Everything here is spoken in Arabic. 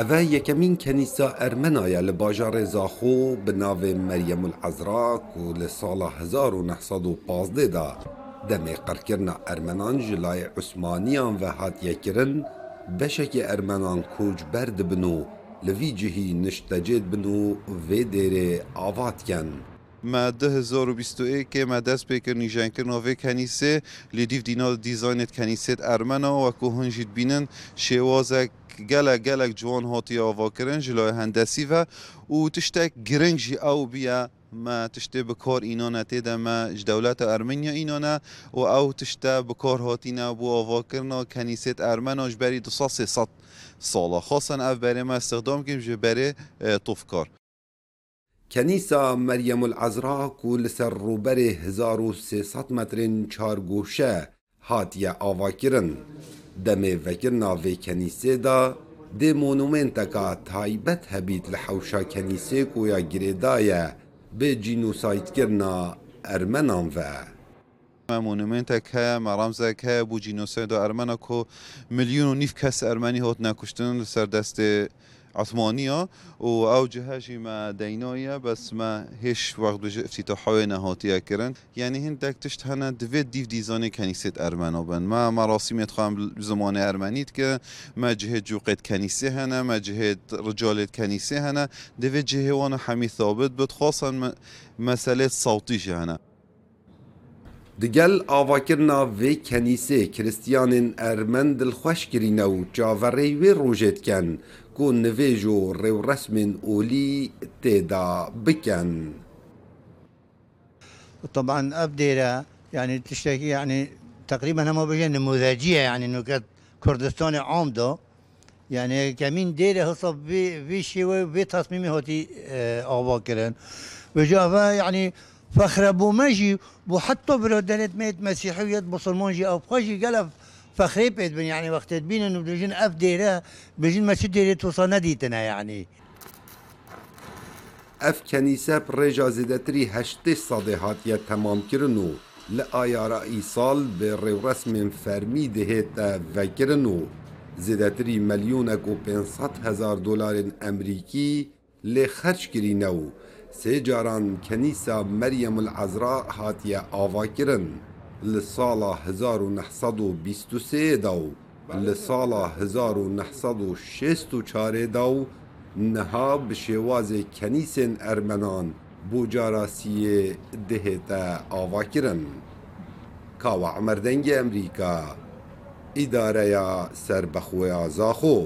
اوه یکمین کنیسا ارمنایا لباجار زاخو به ناو مریم العذراء و لسال 1915 دا دمی قرکرنا ارمنان جلای عثمانیان و هاتیه کرن بشک ارمنان کوچ برد بنو لوی جهی نشتجید بنو و دیر آوات کن ما 2021 که ما دست بکر نیجان کرنا و کنیسه لیدیف دینا دیزاینت کنیسه ارمنا و که هنجید بینن شوازک گەلە گەلک جوان هاتیەوە کرنج لای هەندەسیڤە و تشتێک گرنگژی ئەو بیە ما تشتێ بکار ئینۆە تێدەمە دەولەتە ئەرمنیا ئینۆە و او تشتە بکار هاتیە بۆ ئەواکردنەوە کەنیسێت ئەرمەنۆش بەری 200 ساڵە خۆسن ئەف بەرێمە سەدامکەم ji بەرێ تۆفکار. Kenîsa Meryemul مريم العذراء li ser rûberê 1300 metrin çargoşe hatiye avakirin. دمه میوکر ناوې کنیسه دا د مونومنت کا تایبت حبیت لحوشا کنیسه کنيسې کویا ګریدايا به جینوسایت کرنا ارمنان و. مونومنت که مرامز که بو جینوساید و ارمنا کو میلیون و نیف کس ارمنی هات نکشتن سر دست عثمانية و آو جهاجي ما دينوية بس ما هيش وقت بجي افتتاحوي نهاتية كرن يعني هندك تشت هنا دوید ديف ديزاني كنيسة ارمنا بن. ما مراسم يتخوام زمان ارمنيت که ما جهة جوقت كنيسة هنا ما جهة رجالة كنيسة هنا دوید جهة وأنا حمي ثابت بد خاصا مسألة صوتيش هنا Digel avakirina vê kenîsê kiristiyanên Ermen dilxweş kirîne û çaverê wê rojê dikin ku nivêj û rêwresmên olî têda bikin. طبعا أبديرا يعني تشتكي يعني تقريبا هم بيجي نموذجيه يعني إنه كردستان عمده يعني كمين ديرة هصب في في شيء في تصميم هوتي آوا كرن وجابا يعني فخر أبو مجي بو حتى برودنت ميت مسيحية بصلمونجي أو بخجي قال فخريبت بن يعني وقت تبين إنه بيجين أف ديرا بيجين ما شد ديرة توصل نديتنا يعني. أف كنيسة برجا زدتري هشتي صدهات يتمام كرنو. لآيارا إيصال بريو رسم فرمي دهيتا وكرنو زدتري مليون أكو بنصات هزار دولار أمريكي لخرش كرينو. سيجاران كنيسة مريم العذراء هاتيا آواكرنو للصالة 1923 دا و لسالا 1964 دا و نها به شواز کنیسن ارمنان بوجاراسیه دهتا آوا کرن کاوا عمردنگ امریکا اداره سربخوی آزاخو